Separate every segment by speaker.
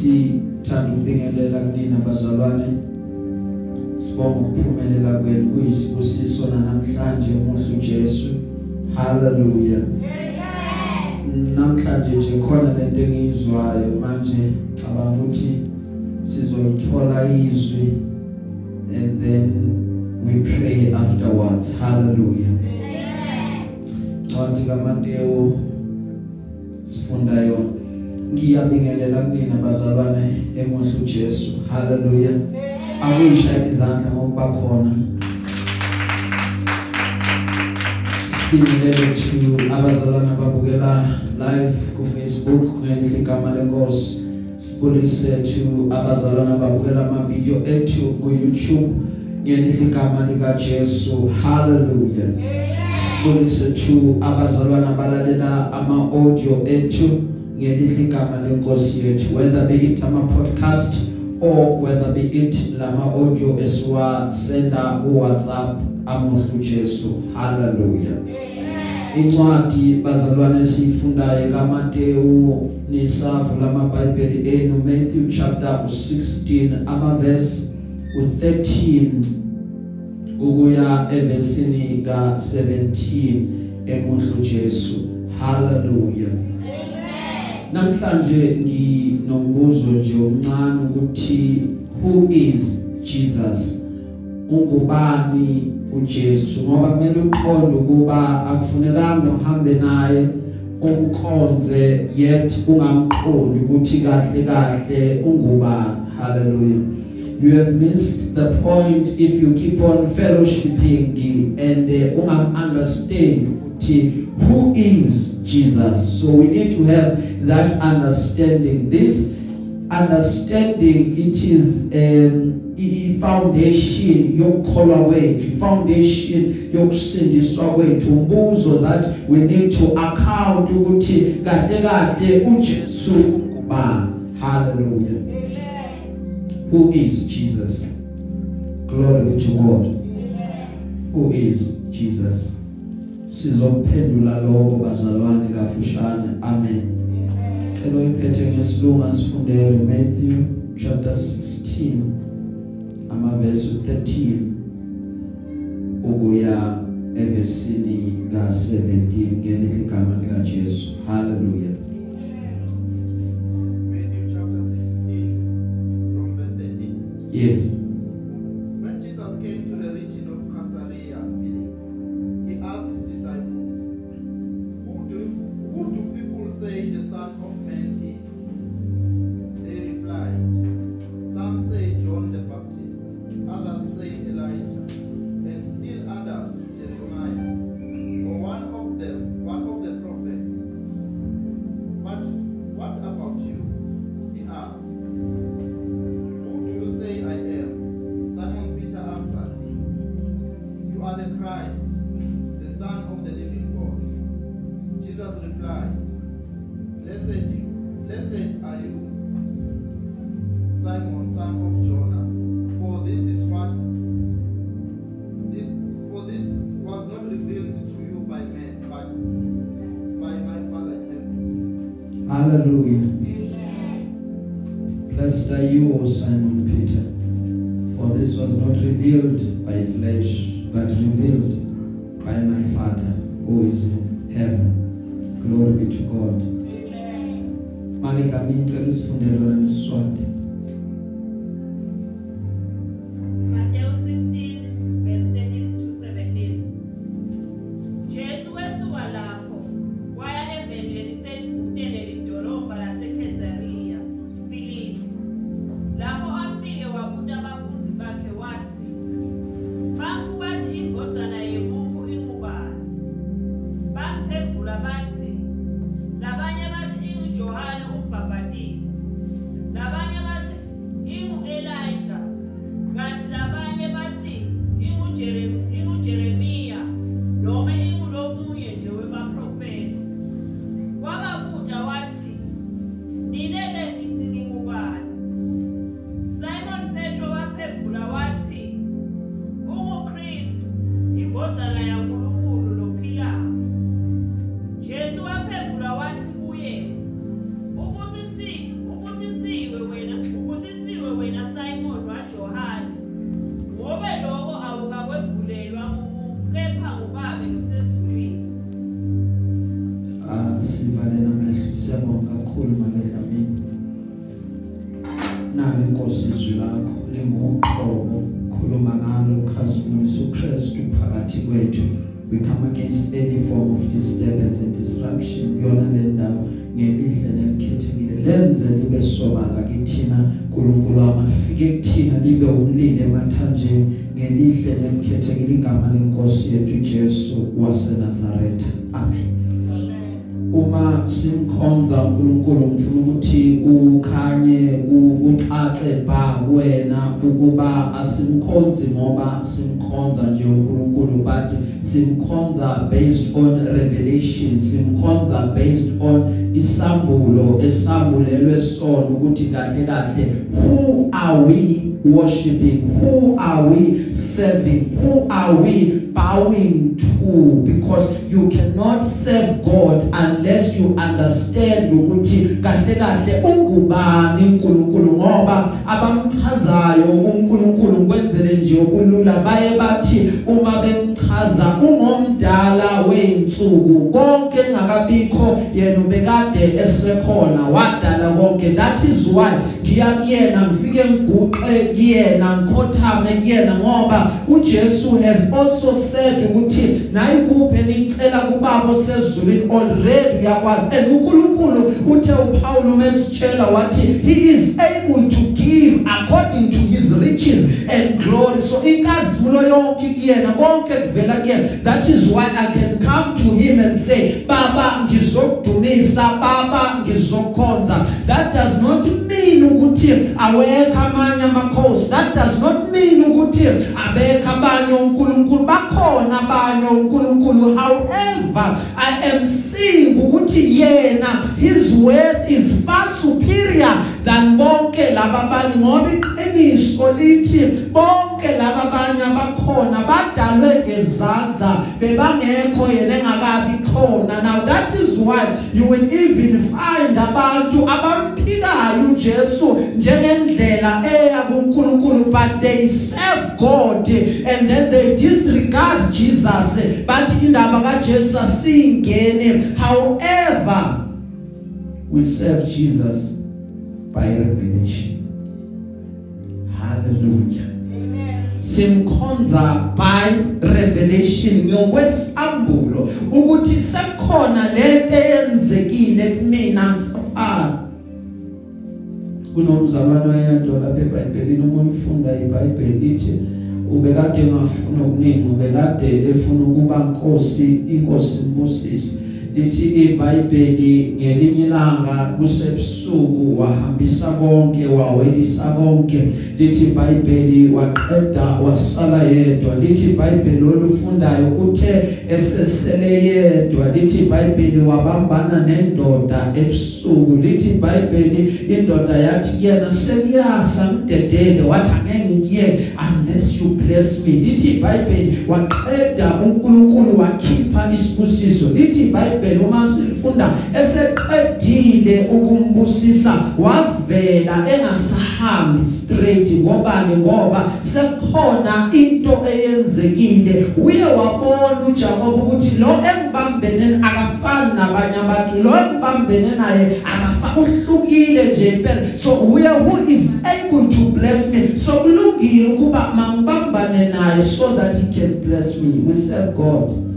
Speaker 1: sithanda ukubingelela kunina bazalwane sibonga ukuphumelela kwenu kuyisibusiso namhlanje umuhle uJesu haleluya namhlanje nje khona lento engiyizwayo manje cabanga ukuthi sizolithola izwi and then we pray afterwards. Hallelujah. Ncwadi kaMateyu sifunda yona. Ngiyabingelela kunina bazalwane emuhle uJesu. Hallelujah akuyishaya izandla ngoba khona. Sibingelele to abazalwane ababukela live ku Facebook ngelihle igama lenkosi. Sibulise to abazalwane ababukela ama video ethu ku YouTube ngelihle igama lika Jesu hallelujah sibulise to abazalwane abalalela ama audio ethu ngelihle igama lenkosi yethu whether be it ama podcast or whether be it lama audio esiwa senda ku WhatsApp amuhle uJesu hallelujah. Incwadi bazalwane siyifundayo kaMateyu nisavula amabhayibheli enu Matthew chapter 16 ama verse u13 ukuya evesini ka17 emuhle uJesu hallelujah. Namhlanje nginombuzo nje omncane ukuthi who is Jesus? Ungubani uJesu? Ngoba kumele uqonde ukuba akufunekanga uhambe naye umkhonze yet ungamqondi ukuthi kahle kahle ungubani. Hallelujah. You have missed the point if you keep on fellowshipping and uh, ungam understand ukuthi who is Jesus. So we need to have that understanding. This understanding it is um i-foundation yokukholwa kwethu i-foundation yokusindiswa kwethu. Umbuzo that we need to account ukuthi kahle kahle uJesu ungubani hallelujah. Who is Jesus? Glory be to God. Who is Jesus? Sizophendula lokho bazalwane kafushane. Amen. Cela uyiphethe ngesilungu sifundele Matthew chapter 16 ama verse 13 ukuya evesini ka17 ngelihle igama lika Jesu hallelujah.
Speaker 2: Matthew chapter 16 from verse 13.
Speaker 1: yes. Izwi lakho lingoqobo khuluma ngalo ukhazimulisa uKristu phakathi kwethu. We come against any form of disturbance and disruption. Kuyona le ndawo ngelihle nelikhethekile lenze libe sobala kithina. uNkulunkulu amafike kuthina libe umlilo emathanjeni. Ngelihle nelikhethekile igama lenkosi yethu Jesu waseNazaretha. Amen. Uma simkhonza uNkulunkulu ngifuna ukuthi ukhanye ucace ba kuwena ukuba asimkhonzi ngoba simkhonza nje uNkulunkulu but simkhonza based on revelation simkhonza based on isambulo esambulelwe sona ukuthi kahle kahle who are we worshiping? Who are we serving? Who are we bowing to? Because you cannot serve God unless you understand ukuthi kahle kahle ungubani uNkulunkulu ngoba abamchazayo uNkulunkulu kwenzele nje ukulula baye bathi uma bemchaza ungomdala weinsuku konke engakabikho yena ubekade esekhona. Wadala konke. That is why ngiya kuyena ngifike ngiguqe kuyena ngikhothame kuyena ngoba uJesu has also said ukuthi nayi kuphe nicela kubaba osezulwini already uyakwazi. And uNkulunkulu uthe uPaul mesitshela wathi he is able to give according to his riches and glory. So inkazimulo yonke kuyena konke kuvela kuyena. That is why I can come to him and say baba ngizokudumisa baba ngizokhonza. That does not mean ukuthi awekho amanye amakhosi. That does not mean ukuthi abekho abanye uNkulunkulu bakhona abanye uNkulunkulu however I am seeing ukuthi yena his worth is far superior than bonke laba abanye ngoba iqiniso lithi bonke laba abanye abakhona badalwe ngezandla bebangekho yena engakabi khona now that is why you will even find abantu abamphikayo uJesu njengendlela eya kuNkulunkulu but they serve God and then they disregard Jesus. But indaba kaJesu singene however we serve Jesus by revelation. Hallelujah. Simkhonza by revelation. Ngokwesambulo ukuthi sekhona lento eyenzekile kumina ngisafana kunomzalwane oyedwa lapha eBhayibhelini uma ufunda iBhayibheli lithi ubekade ngafuna okuningi ubekade efuna ukuba inkosi inkosi imbusisi lithi iBhayibheli? Ngelinye ilanga kusebusuku wahambisa konke wawelisa konke. Lithi iBhayibheli waqeda wasala yedwa. Lithi iBhayibheli olufundayo uthe esesele yedwa. Lithi iBhayibheli wabambana nendoda ebusuku. Lithi iBhayibheli indoda yathi kuyena sekuyasa mdedele. Wathi angeke ngiye unless you bless me. Lithi iBhayibheli waqeda uNkulunkulu wakhipha isibusiso. Lithi iBhayibheli iBhayibheli uma silifunda eseqedile ukumbusisa wavela engasahambi straight ngobani ngoba sekukhona into eyenzekile. Uye wabona uJakob ukuthi lo engibambene akafani nabanye abantu lo engibambene naye akafa uhlukile nje impela. So uye who is able to bless me? So kulungile ukuba mangibambane naye so that he can bless me. We serve God.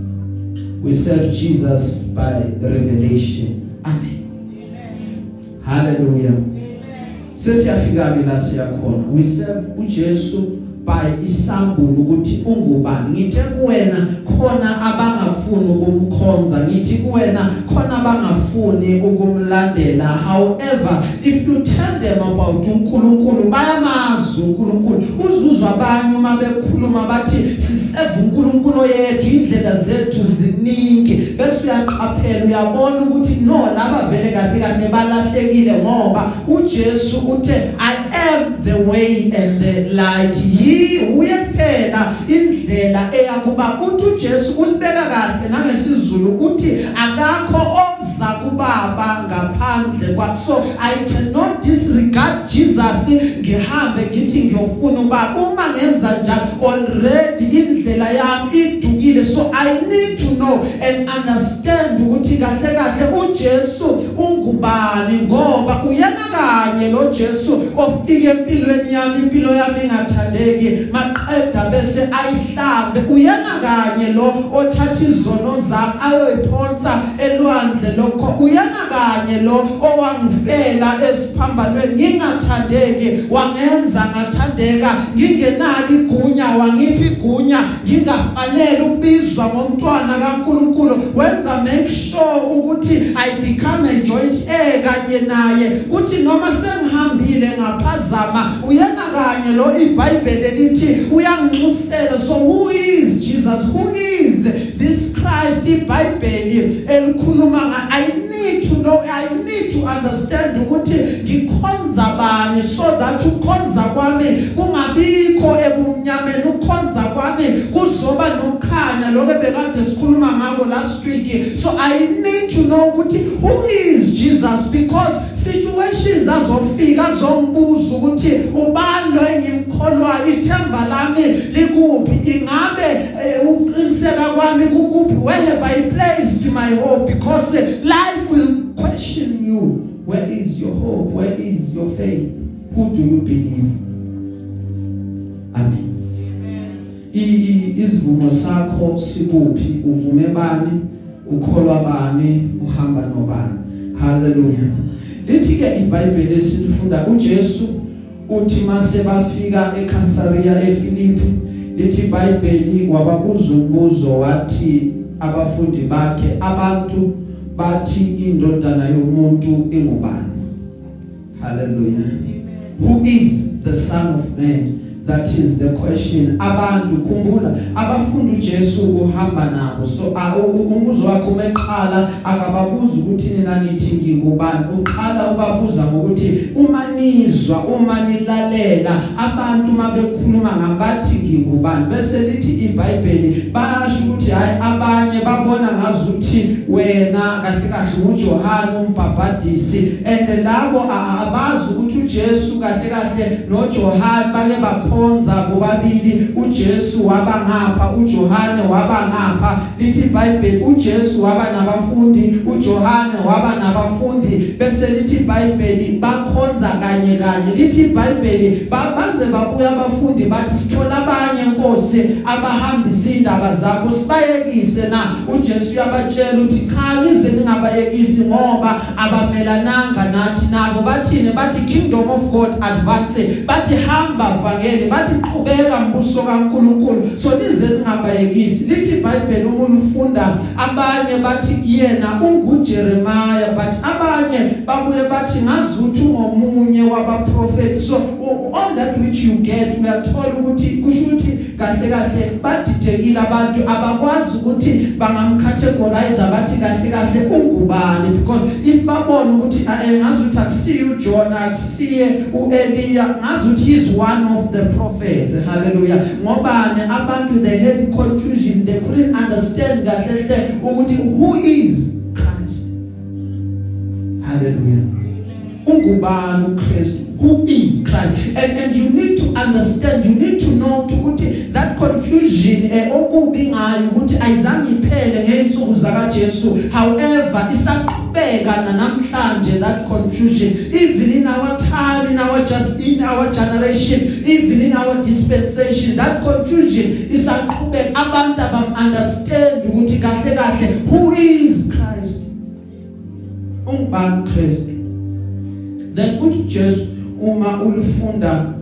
Speaker 1: We serve Jesus by revelation. Amen. Amen. Hallelujah sesiyafika ke la siyakhona we serve uJesu by isambulo ukuthi ungubani. Ngithe kuwena khona abangafuni ukumkhonza ngithi kuwena khona abangafuni ukumlandela. However if you tell them about uNkulunkulu bayamazi uNkulunkulu. Uzuzwa abanye uma bekhuluma bathi siserve uNkulunkulu yethu indlela zethu ziningi. Bese uyaqaphela uyabona ukuthi no laba vele kahle kahle balahlekile ngoba uJesu uthe i am the way and the light. Uye kuphela indlela eyakuba uthi uJesu ulibeka kahle nangesizulu uthi akakho oza kubaba ngaphandle kwa so i cannot disregard Jesus. Ngihambe ngithi ngiyofuna uba uma ngenza njalo already indlela yami idukile so i need to know and understand ukuthi kahle kahle uJesu ungubani ngoba uyena kanye lo Jesu ofika empilweni yami impilo yami ingathandeki. Maqeda bese ayihlambe. Uyena kanye lo othatha izono zami ayoyiphonsa elwandle lokho. Uyena kanye lo owangifela esiphambanweni. Ngingathandeki wangenza ngathandeka. Ngingenalo igunya wangiphi igunya ngingafanele ukubizwa ngomntwana kaNkuluNkulu. Wenza make sure ukuthi i become a joint heir kanye naye. Kuthi noma sengihambile ngaphazama uyena kanye lo iBhayibheli lithi uyangincusela so who is Jesus? Who is this Christ? iBhayibheli elikhuluma nga I need to know I need to understand ukuthi ngikhonza bani so that ukhonza kwami kungabikho ebumnyameni. Ukhonza kwami kuzoba nokukhanya lokho bekade sikhuluma ngako last week. So I need to know ukuthi who is Jesus? Because situations azofika azombuza ukuthi ubani engimkholwa? Ithemba lami likuphi? Ingabe eh, uqiniseka kwami kukuphi? Where have I placed my hope? Because life will you. Where is your hope? Where is your faith? Who do you believe? Amen. Isivumo sakho sikuphi? Uvume bani? Ukholwa bani? Uhamba nobani? Haleluya lithi ke iBhayibheli esilifunda uJesu uthi mase bafika eCaesarea eFilipi lithi iBhayibheli wababuza umbuzo wathi abafundi bakhe abantu bathi indodana yomuntu ingubani haleluya who is the son of man? That is the question. Abantu khumbula abafundi uJesu uhamba nabo. So umbuzo wakhe umeqala akababuza ukuthi nina nithi ngingubani. Uqala ubabuza ngokuthi uma nizwa uma nilalela abantu mabekhuluma ngabathi ngingubani? Bese lithi iBhayibheli bayasho ukuthi hayi abanye babona ngazuthi wena kahle kahle uJohane umbhabhadisi and labo abazi ukuthi uJesu kahle kahle noJohane bake bakho bakhonza bobabili uJesu waba ngapha uJohane waba ngapha. Lithi iBhayibheli uJesu waba nabafundi uJohane waba nabafundi. Bese lithi iBhayibheli bakhonza kanye kanye. Lithi iBhayibheli baze babuya abafundi bathi sithola abanye inkosi abahambisa indaba zakho sibayekise na? uJesu uyabatshela uthi cha nize ningabayekisi ngoba abamelananga nathi nabo. Bathini? Bathi kingdom of God advance. Bathi hamba vakele bathi bathi qhubeka mbuso kaNkuluNkulu. So nize ningabayekisi lithi iBhayibheli uma ulifunda abanye bathi yena unguJeremiah but abanye babuye bathi ngazuthi ungomunye wabaprofeti so all that which you get uyathola ukuthi kusho ukuthi kahle kahle badidekile abantu abakwazi ukuthi bangamcategorize bathi kahle kahle ungubani. Because if babona ukuthi ngazuthi akusiyo uJona akusiye uEliya ngazuthi is one of the prophets. Hallelujah. Ngobani? Abantu they had confusion. They couldn't understand kahle hle ukuthi who is Christ. Hallelujah. Ungubani uKristu? Who is Christ? And and you need to understand you need to know ukuthi that confusion eh okubi ngayo ukuthi ayizange iphele ngeinsuku zaka Jesu however isaqhubeka namhlanje that confusion. Even in our time in our just in our generation even in our dispensation that confusion isaqhubeka. Abantu abam understand ukuthi kahle kahle who is Christ? Ungubani Christ? Then uthi Jesu uma ulifunda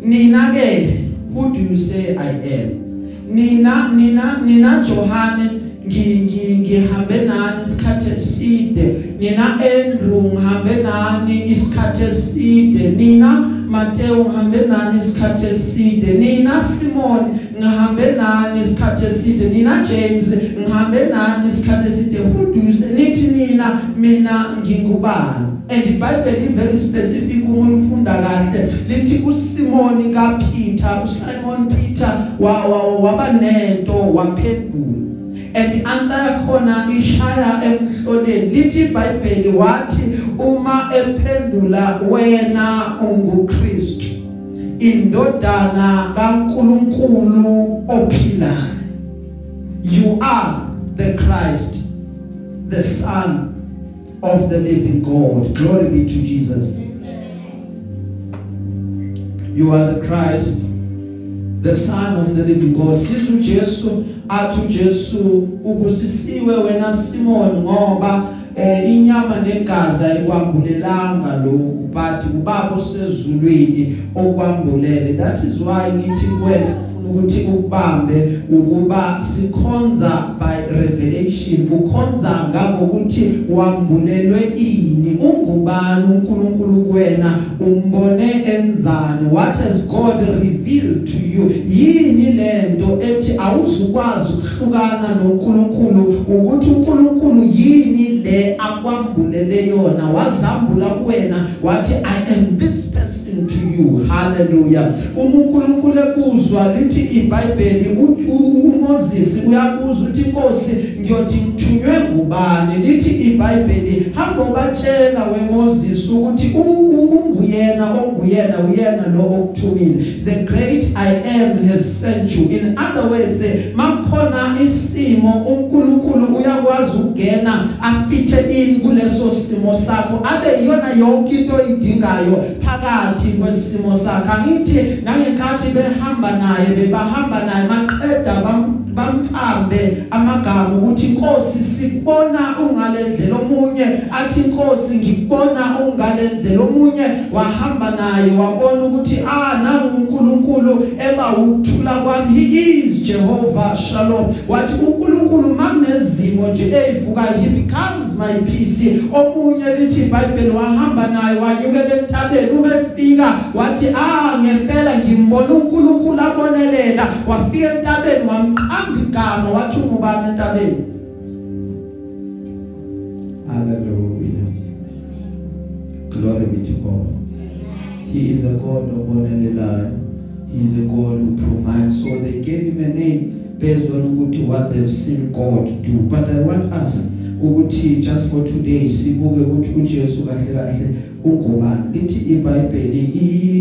Speaker 1: nina ke who do you say I am? Nina nina nina Johane ngihambe nani isikhathi eside. Nina Andrew ngihambe nani isikhathi eside. Nina Mateo ngihambe nani isikhathi eside. Nina Simon ngihambe nani isikhathi eside. Nina James ngihambe nani isikhathi eside. Who do you say? Nithi nina mina ngingubani? And iBhayibheli very specific uma ufunda kahle. Lithi uSimon kaPeter uSimon Peter wabanento waphendula and answer yakhona ishaya emhloleni. Lithi iBhayibheli wathi uma ephendula wena unguKristu indodana kaNkuluNkulu ophilayo you are the Christ the son of the living God. Glory be to Jesus. You are the Christ the son of the living God. Sizu Jesu athu Jesu ubusisiwe wena Simon ngoba eh inyama negazi ayikwambulelanga lokhu. But ubaba osezulwini okwambulele that is why ngithi kuwena ukuthi ukubambe ukuba sikhonza by revelation ukhonza ngabokuthi wambulelwe ini. Ungubani uNkulunkulu kuwena umbone enzani? What has God revealed to you? Yini lento ethi awuzukwazi ukuhlukana noNkulunkulu ukuthi uNkulunkulu yini le akwambulele yona? Wazambula kuwena wathi i am this person to you. Hallelujah. uNkulunkulu ekuzwa lithi iBhayibheli uMoses uyabuza uthi Nkosi ngiyothi ngithunywe ngubani? Lithi iBhayibheli hamba batshela weMoses ukuthi unguyena onguyena uyena lo okuthumile. The great i am has sent you. In other words makhona isimo uNkulunkulu uyakwazi ukungena afithe in kuleso simo sakho. Abe iyona yonke into oyidingayo phakathi kwesimo sakho. Angithi nangenkathi behamba naye bebahamba naye maqeda bamcambe amagama ukuthi inkosi sikubona ungalendlela omunye. Athi inkosi ngikubona ungalendlela omunye. Wahamba naye wabona ukuthi ah nangu uNkulunkulu eba ukuthula kwami. He is Jehovah Shalom. Wathi uNkulunkulu makunezimo nje ezivuka he becomes my peace. Omunye lithi iBhayibheli wahamba naye wanyukela entabeni. Ubefika wathi ah ngempela ngimbona uNkulunkulu abonelela. Wafika entabeni wamqamba igama wathi ungubani entabeni? Hallelujah. Glory be to God. He is a God obonelelayo he is a God who provides. So they gave him a name based on ukuthi what they've seen God do. But i want us ukuthi just for today sibuke ukuthi uJesu kahle kahle ungubani lithi iBhayibheli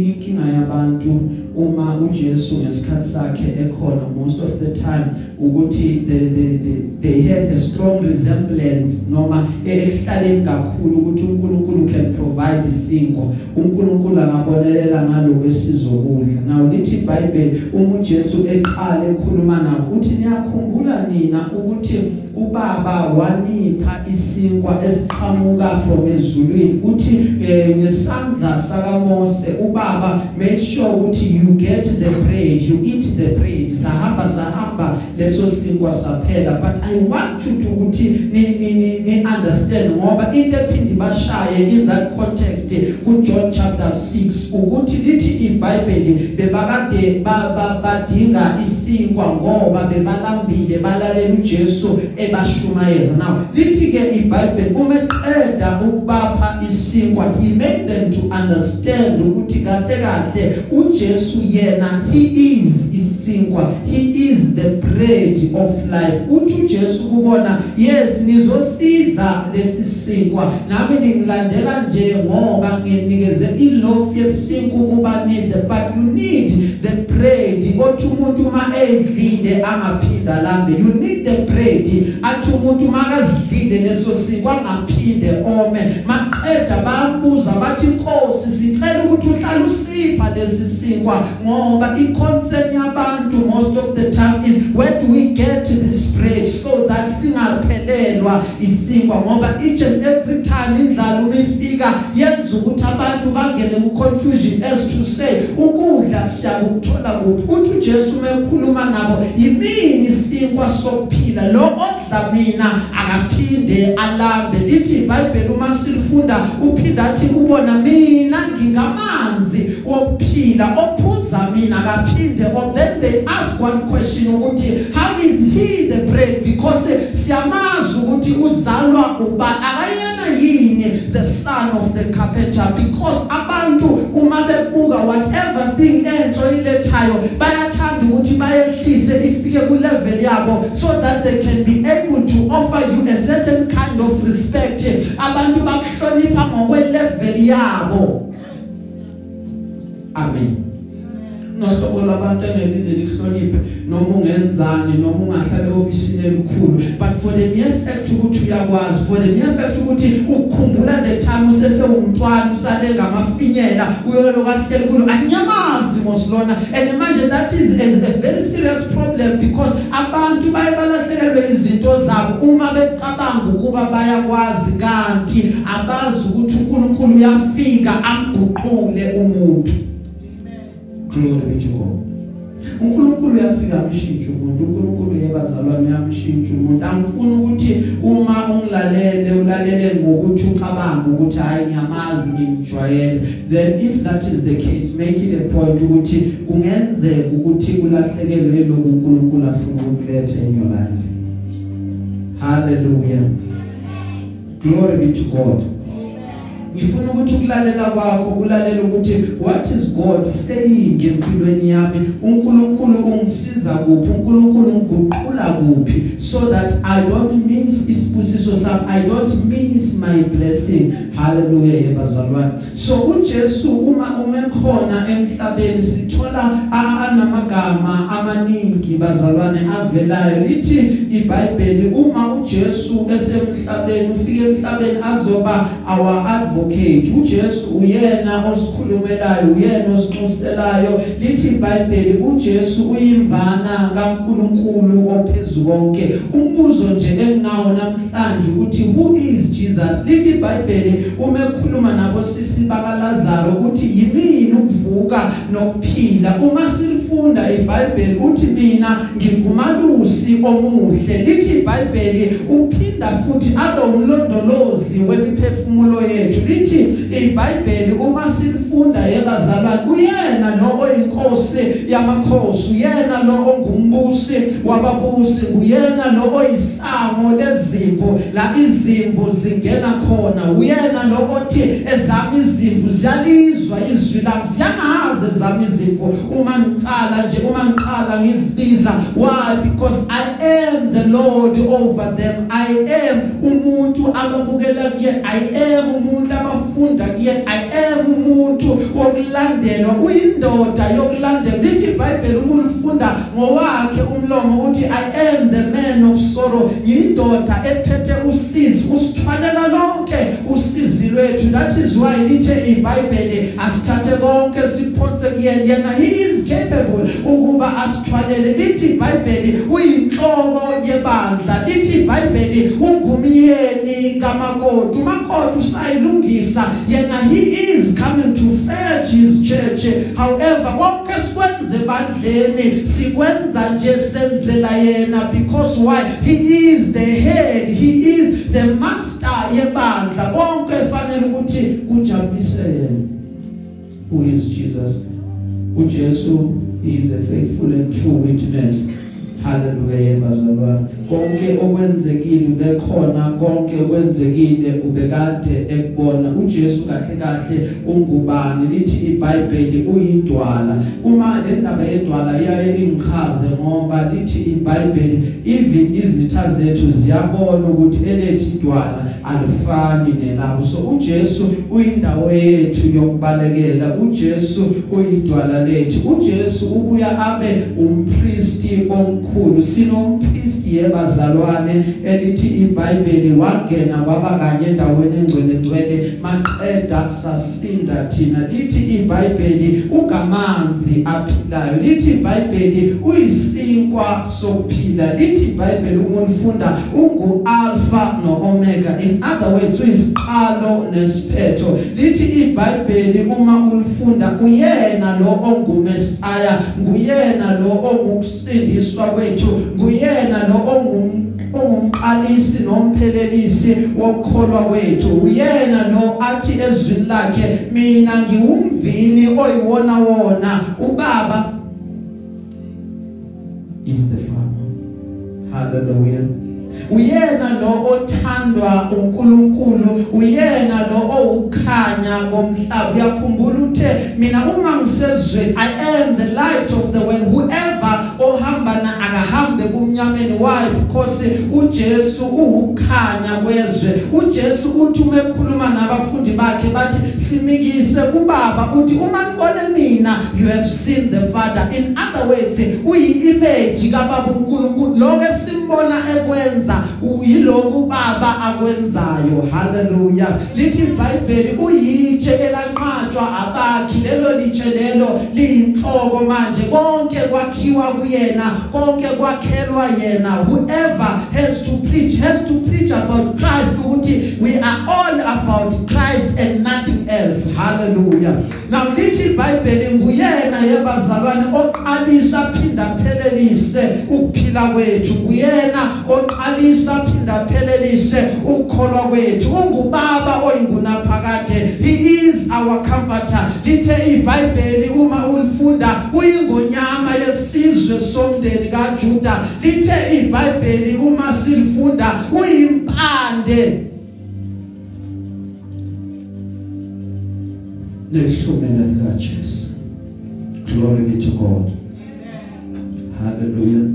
Speaker 1: inkinga yabantu. Uma uJesu ngesikhathi sakhe ekhona most of the time ukuthi they they they, they had a strong resemblance noma ehlaleni kakhulu ukuthi uNkulunkulu can provide isinko uNkulunkulu angabonelela ngaloko esizokudla now lithi iBhayibheli uma uJesu eqala ekhuluma nabo uthi niyakhumbula nina ukuthi ubaba wanipha isinkwa esiqhamuka from ezulwini. Uthi eh, ngesandla saka Mose ubaba made sure ukuthi you get the bread you eat the bread sahamba sahamba leso sinkwa saphela. But i want you to ukuthi ni ni ni understand ngoba into ephindi bashaye in that context ku John chapter 6 ukuthi lithi iBhayibheli bebakade badinga isinkwa ngoba bebalambile balalela uJesu ebashumayeza. Now lithi ke iBhayibheli uma eqeda ukubapha isinkwa he made them to understand ukuthi kahle kahle uJesu yena he is isinkwa he is the bread of life. Uthi uJesu kubona yes nizosidla lesi sinkwa. Nami ningilandela nje ngoba nginikeze iloaf yesinkwa kuba nidle but you need the bread. Othi umuntu uma edlile angaphinda lambe you need the bread. Athi umuntu makazidlile leso sinkwa angaphinde ome. Maqeda bayambuza bathi inkosi sicela ukuthi uhlale usipha lesi ngoba iconcern yabantu most of the time is where do we get this bread so that singaphelelwa isinkwa ngoba each and every time indlala umifika yenza ukuthi abantu bangene ku confusion as to say ukudla siyakuthola kuphi? Uthi uJesu mekhuluma nabo yimini isinkwa sokuphila? Lo odla mina akaphinde alambe. Lithi iBhayibheli uma silifunda uphinda athi kubona mina ngingamanzi okuphila ophuza mina akaphinde or then they ask one question ukuthi how is he the bread? Because siyamazi ukuthi uzalwa uba akayena yini the son of the carpenter. Because abantu uma bebuka whatever thing enjoyilethayo bayathanda ukuthi bayehlise ifike ku level yabo so that they can be able to offer you a certain kind of respect. Abantu bakuhlonipha ngokwe level yabo. Amen. Nohlobo labantu engelize lihloniphe noma ungenzani noma ungahlala ofisini elikhulu. But for the mere fact ukuthi uyakwazi for the mere fact ukuthi ukukhumbula the time usesewumntwana usale ngamafinyela uyolo kahleli kulo anyamazi mosilona and manje that is a, a very serious problem because abantu baye balahlekelwe izinto zabo uma becabanga ukuba bayakwazi kanti abazi ukuthi uNkulunkulu uyafika amguqule umuntu. Be to God uNkulunkulu uyafika amshintshe umuntu uNkulunkulu yebazalwane uyamshintsha umuntu. Angifuni ukuthi uma ungilalele ulalele ngokuthi ucabanga ukuthi hayi ngiyamazi ngimjwayele then if that is the case make it a point ukuthi kungenzeka ukuthi kulahlekelwe lokhu uNkulunkulu afuna ukuletha in your life. Hallelujah. Glory be to God. Ngifuna ukuthi ukulalela kwakho ulalela ukuthi what is God saying empilweni yami? uNkulunkulu ungisiza kuphi? uNkulunkulu ngiguqula kuphi? So that I don't miss isibusiso sami I don't miss my blessing. Hallelujah yebazalwane so uJesu uma umekhona emhlabeni sithola anamagama amaningi bazalwane avelayo. Lithi iBhayibheli uma uJesu esemhlabeni ufike emhlabeni azoba our advocate. Advocate uJesu uyena osikhulumelayo uyena osiqoselayo lithi iBhayibheli uJesu uyimvana kaNkuluNkulu ophezulu konke umbuzo nje enginawo namhlanje ukuthi who is Jesus? Lithi iBhayibheli uma ekhuluma nabo sisi bakalazaro ukuthi yimini ukuvuka nokuphila? Uma silifunda iBhayibheli uthi mina ngingumalusi omuhle. Lithi iBhayibheli uphinda futhi abe umlondolozi wemiphefumulo yethu. Lithi iBhayibheli uma silifunda yebazalwane uyena lo oyinkosi yamakhosi uyena lo ongumbusi wababusi uyena lo oyisango lezimvu la izimvu zingena khona uyena lo othi ezami izimvu ziyalizwa izwi lami ziyangaze ezami izimvu. Uma ngiqala nje uma ngiqala ngizibiza why? Because I am the Lord over them. I am umuntu ababukela kuye I am umuntu abafunda kuye I am umuntu wokulandelwa uyindoda yokulandela. Lithi iBhayibheli uma ulifunda ngowakhe umlomo uthi I am the man of sorrow. Yindoda ephethe usizi usithwalela lonke usizi lwethu. That is why lithi iBhayibheli asithathe konke siphonse kuyena. Yena he is capable ukuba asithwalele. Lithi iBhayibheli uyinhloko yebandla. Lithi iBhayibheli ungumyeni kamakoti. Umakoti usayilungisa. Yena he is coming to fetch his church. However konke sikwenze bandleni sikwenza nje senzela yena because why? He is the head he is the master yebandla. Konke fanele ukuthi kujabulise yena. Who is Jesus? uJesu is a faithful and true witness. Haleluya bazalwane. Konke okwenzekile bekhona konke okwenzekile ubekade ekubona. uJesu kahle kahle ungubani? Lithi iBhayibheli uyidwala. Uma le ndaba yedwala iyaye ingichaze ngoba lithi iBhayibheli even izitha zethu ziyabona ukuthi elethi idwala alifani nelabo. So uJesu uyindawo yethu yokubalekela. uJesu uyidwala lethu. uJesu ubuya abe umpristi omkhulu. Sinompristi yebazalwane elithi iBhayibheli wangena kwaba kanye endaweni engcwele ngcwele maqeda sasinda thina. Lithi iBhayibheli ungamanzi aphilayo lithi iBhayibheli uyisinkwa sokuphila lithi iBhayibheli uma ulifunda ungu alpha no omega in other words uyisiqalo nesiphetho. Lithi iBhayibheli uma ulifunda uyena lo ongumesaya nguyena lo ongukusindiswa kwethu nguyena lo ongum ongumqalisi nomphelelisi wokukholwa wethu. Uyena lo athi ezwini lakhe mina ngiwumvini oyiwona wona. Ubaba is the farmer hallelujah. Uyena lo othandwa uNkulunkulu. Uyena lo owukhanya komhlaba uyakhumbula uthe mina uma ngisezweni i am the light of the world. Whoever ohamba na akahambe kumnyameni why because uJesu ukukhanya kwezwe. uJesu uthi uma ekhuluma nabafundi bakhe bathi simikise kubaba uthi uma nibone mina you have seen the father. In other words uyi-image kababa uNkulunkulu. Lokho esimbona ekwenza uyiloko baba akwenzayo. Haleluya lithi iBhayibheli uyitshe elanqatshwa abakhi. Lelo litshe lelo liyinhloko manje. Konke kwakhiwa kuyena konke kwakhelwa yena whoever has to preach has to preach about Christ ukuthi we are all about Christ and nothing else. Hallelujah. Now lithi iBhayibheli nguyena yebazalwane oqalisa phinda phelelise ukuphila kwethu. Nguyena oqalisa phinda phelelise ukukholwa kwethu. Ungubaba oyingunaphakade. He is our comforter. Lithe iBhayibheli uma ulifunda uyingonyama yesizwe somndeni kaJuda. Lithe iBhayibheli uma silifunda uyimpande. Nehlumela lika Jesu glory be to God. Hallelujah.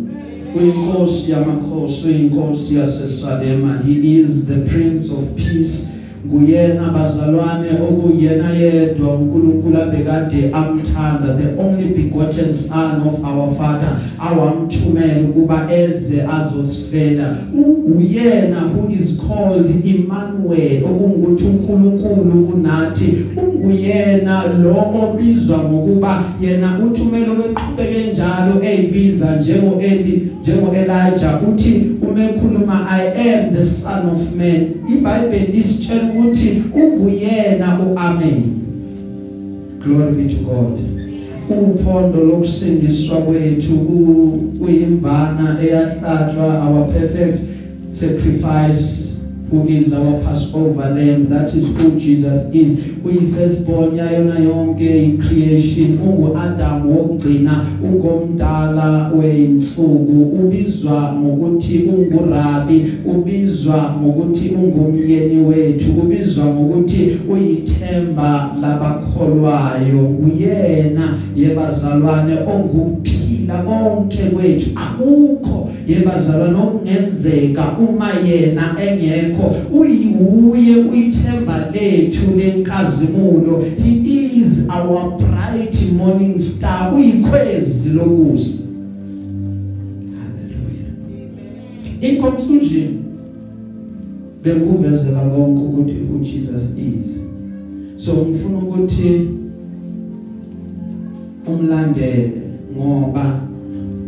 Speaker 1: Uyinkosi yamakhosi uyinkosi yaseSalema he is the prince of peace. Kuyena bazalwane okuyena yedwa uNkulunkulu abekade amthanda. The only begotten son of our father awamthumela ukuba eze azosifela. Uyena who is called Emmanuel okungukuthi uNkulunkulu kunathi. Unguyena lo obizwa ngokuba yena uthumela okweqhubeke njalo eyibiza njengo Eli njengo Elijah uthi umekhuluma I am the son of man. iBhayibheli isitshela ukuthi unguyena uamen. Glory be to God. Uphondo lokusindiswa kwethu kuyimvana eyahlatshwa our perfect sacrifice. Who is our passover lamb that is who Jesus is. Uyi firstborn yayona yonke icreation ungu Adam wokugcina ungomdala weinsuku ubizwa ngokuthi ungurabi ubizwa ngokuthi ungumyeni wethu ubizwa ngokuthi uyithemba labakholwayo. Kuyena yebazalwane ongukuphila konke kwethu akukho yebazalwane okungenzeka uma yena engekho. Uyiwuye uyithemba lethu lenkazimulo. He is our bright morning star. Uyikhwezi lokusa. Hallelujah. In conclusion benguvezela konke ukuthi who Jesus is. So ngifuna ukuthi umlandele. Ngoba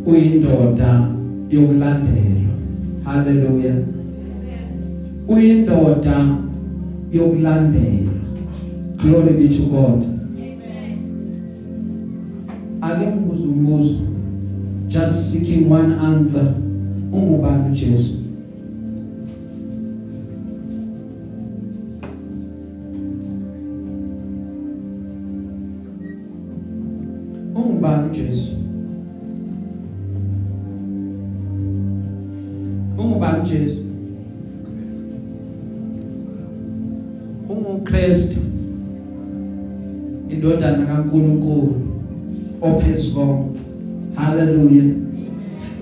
Speaker 1: uyindoda yokulandelwa. Haleluya uyindoda yokulandelwa. Glory be to god. Ake ngibuze umbuzo. Just seeking one answer. Ungubani uJesu?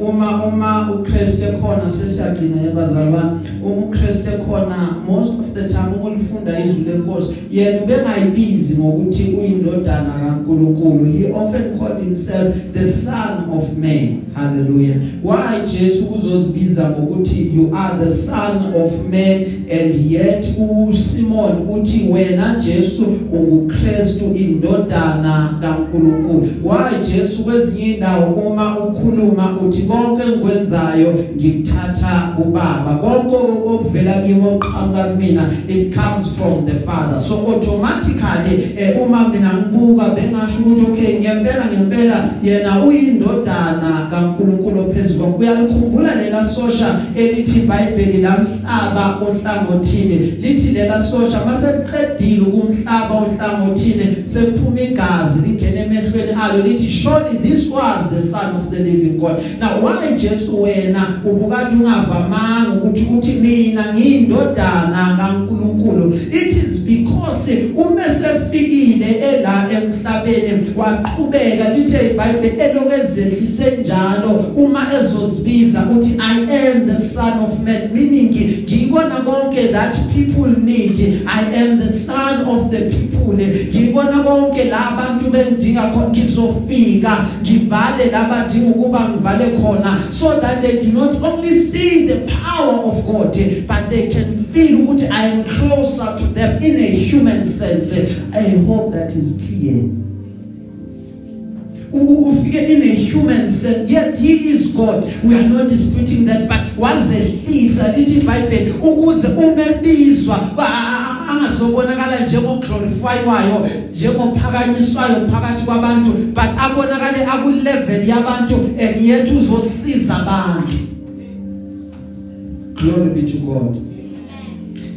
Speaker 1: Uma uma uKristu ekhona sesiyagcina yebazalwane uma uKristu ekhona most of the time ulifunda izwi lenkosi. Yena ubengayibizi ngokuthi uyindodana kaNkuluNkulu. He often called himself the son of man. Hallelujah. Why Jesu uzozibiza ngokuthi you are the son of man and yet uSimon uthi wena Jesu unguKristu indodana kaNkuluNkulu. Why Jesu kwezinye indawo uma ukhuluma uthi konke engikwenzayo ngikuthatha kubaba konke okuvela kimi oqhamuka kumina it comes from the father. So automatically eh, uma mina ngibuka bengasho ukuthi okay ngempela ngempela yena uyindodana kaNkuluNkulu ophezulu uyalikhumbula lela sosha elithi iBhayibheli lamhlaba ohlangothini? Lithi lela sosha maseliqedile kumhlaba ohlangothini sekuphuma igazi lingena emehlweni alo. Lithi surely this was the son of the living God. Now why Jesu wena? Ubukade ungavamanga ukuthi uthi mina ngiyindodana kaNkuluNkulu emhlabeni waqhubeka lithe iBhayibheli elokezehlise njalo uma ezozibiza uthi I am the son of man meaning ngikona konke that people need. I am the son of the people ngikona konke la abantu bengidinga khona ngizofika ngivale labadinga ukuba ngivale khona. So that they do not only see the power of God but they can feel ukuthi I am closer to them in a human sense. I hope that is clear. Ufike in a human sense yes he is God. We are not disputing that but wazehlisa lithi iBhayibheli ukuze umebizwa. Angazobonakala njengoglorifywayo njengophakanyiswayo phakathi kwabantu but abonakale aku level yabantu and yet uzosiza abantu. Glory be to God.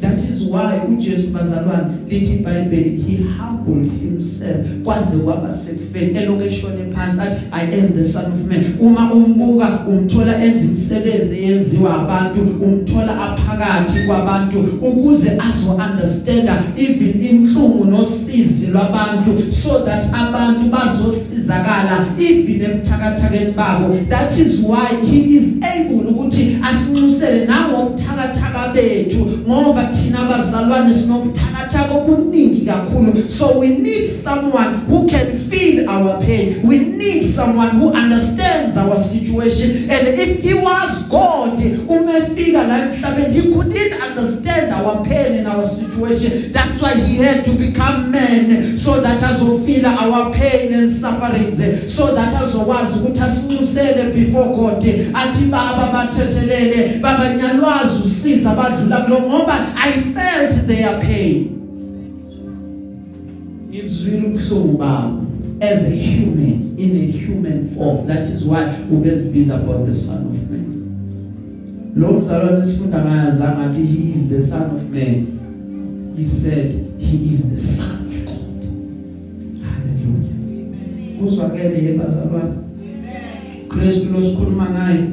Speaker 1: That is why uJesu bazalwane lithi iBhayibheli he humbled himself kwaze kwaba sekufeni. Elokeshone phansi athi i am the son of man. Uma umbuka umthola enza imisebenzi eyenziwa abantu umthola aphakathi kwabantu ukuze azo understand even inhlungu nosizi lwabantu so that abantu bazosizakala even ebuthakathakeni babo. That is why he is able ukuthi asinxusele nangobuthakathaka bethu ngoba thina abazalwane sinobuthakathaka obuningi kakhulu. So we need someone who can feel our pain. We need someone who understands our situation. And if he was God umefika la emhlabeni he couldn't understand our pain and our situation. That's why he had to become man so that azofila our pain and sufferings so that azokwazi ukuthi asinxusele before God. Athi baba bathethelele baba nyalwazi usiza badlula kulo ngoba I felt their pain. Ngizwile ubuhlungu babo as a human in a human form. That is why ubezibiza about the son of man. Lo mzalwane sifunda ngayazanga athi he is the son of man. He said he is the son of god. Hallelujah. Kuzwakele yebazalwane Kristu lo sikhuluma ngaye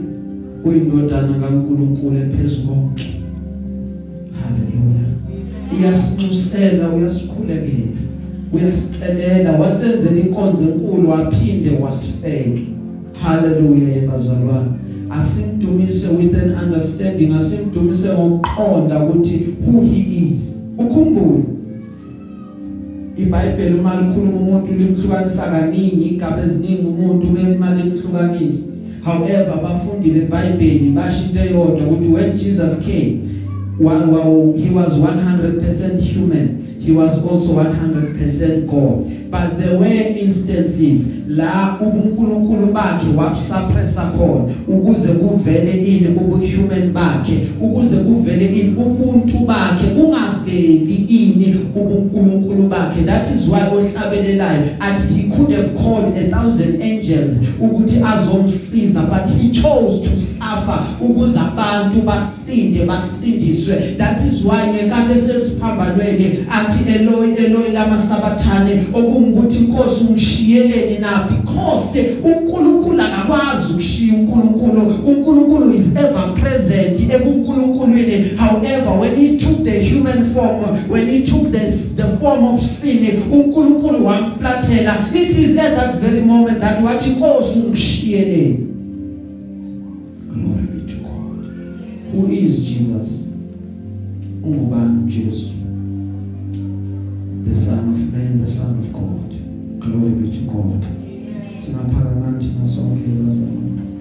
Speaker 1: uyindodana kaNkuluNkulu ephezulu konke uyasinxusela uyasikhulekela uyasicelela wasenzela inkonzo enkulu waphinde wasifela. Haleluya yebazalwane asimdumise with an understanding asimdumise ngokuqonda ukuthi who he is. Ukhumbule. iBhayibheli uma likhuluma umuntu limhlukanisa kaningi igaba eziningi umuntu bemali limhlukanisa. However abafundi beBhayibheli basho into eyodwa ukuthi when Jesus came he was 100% human. He was also 100% God. But there were instances la ubunkulunkulu bakhe wabsuppressa khona ukuze kuvele ini ubuhuman bakhe ukuze kuvele ini ubuntu bakhe kungaveli ini ubunkulunkulu bakhe that is why ohlabelelayo athi he could have called a thousand angels ukuthi azomsiza but he chose to suffer ukuze abantu basinde basindiswe that is why ngenkathi sesiphambanweni athi Eloi Eloi lama sabathane okungukuthi inkosi ungishiyeleni na? Because uNkulunkulu akakwazi ukushiya uNkulunkulu. uNkulunkulu is ever present ekuNkulunkulwini however when he took the human form when he took this the form of sin uNkulunkulu wamflathela. It is at that very moment that wathi inkosi ungishiyeleni glory be to God. Who is Jesus? Ungubani Jesu? The son of man the son of God. Glory be to God. Singaphakamani nasonke bazalwane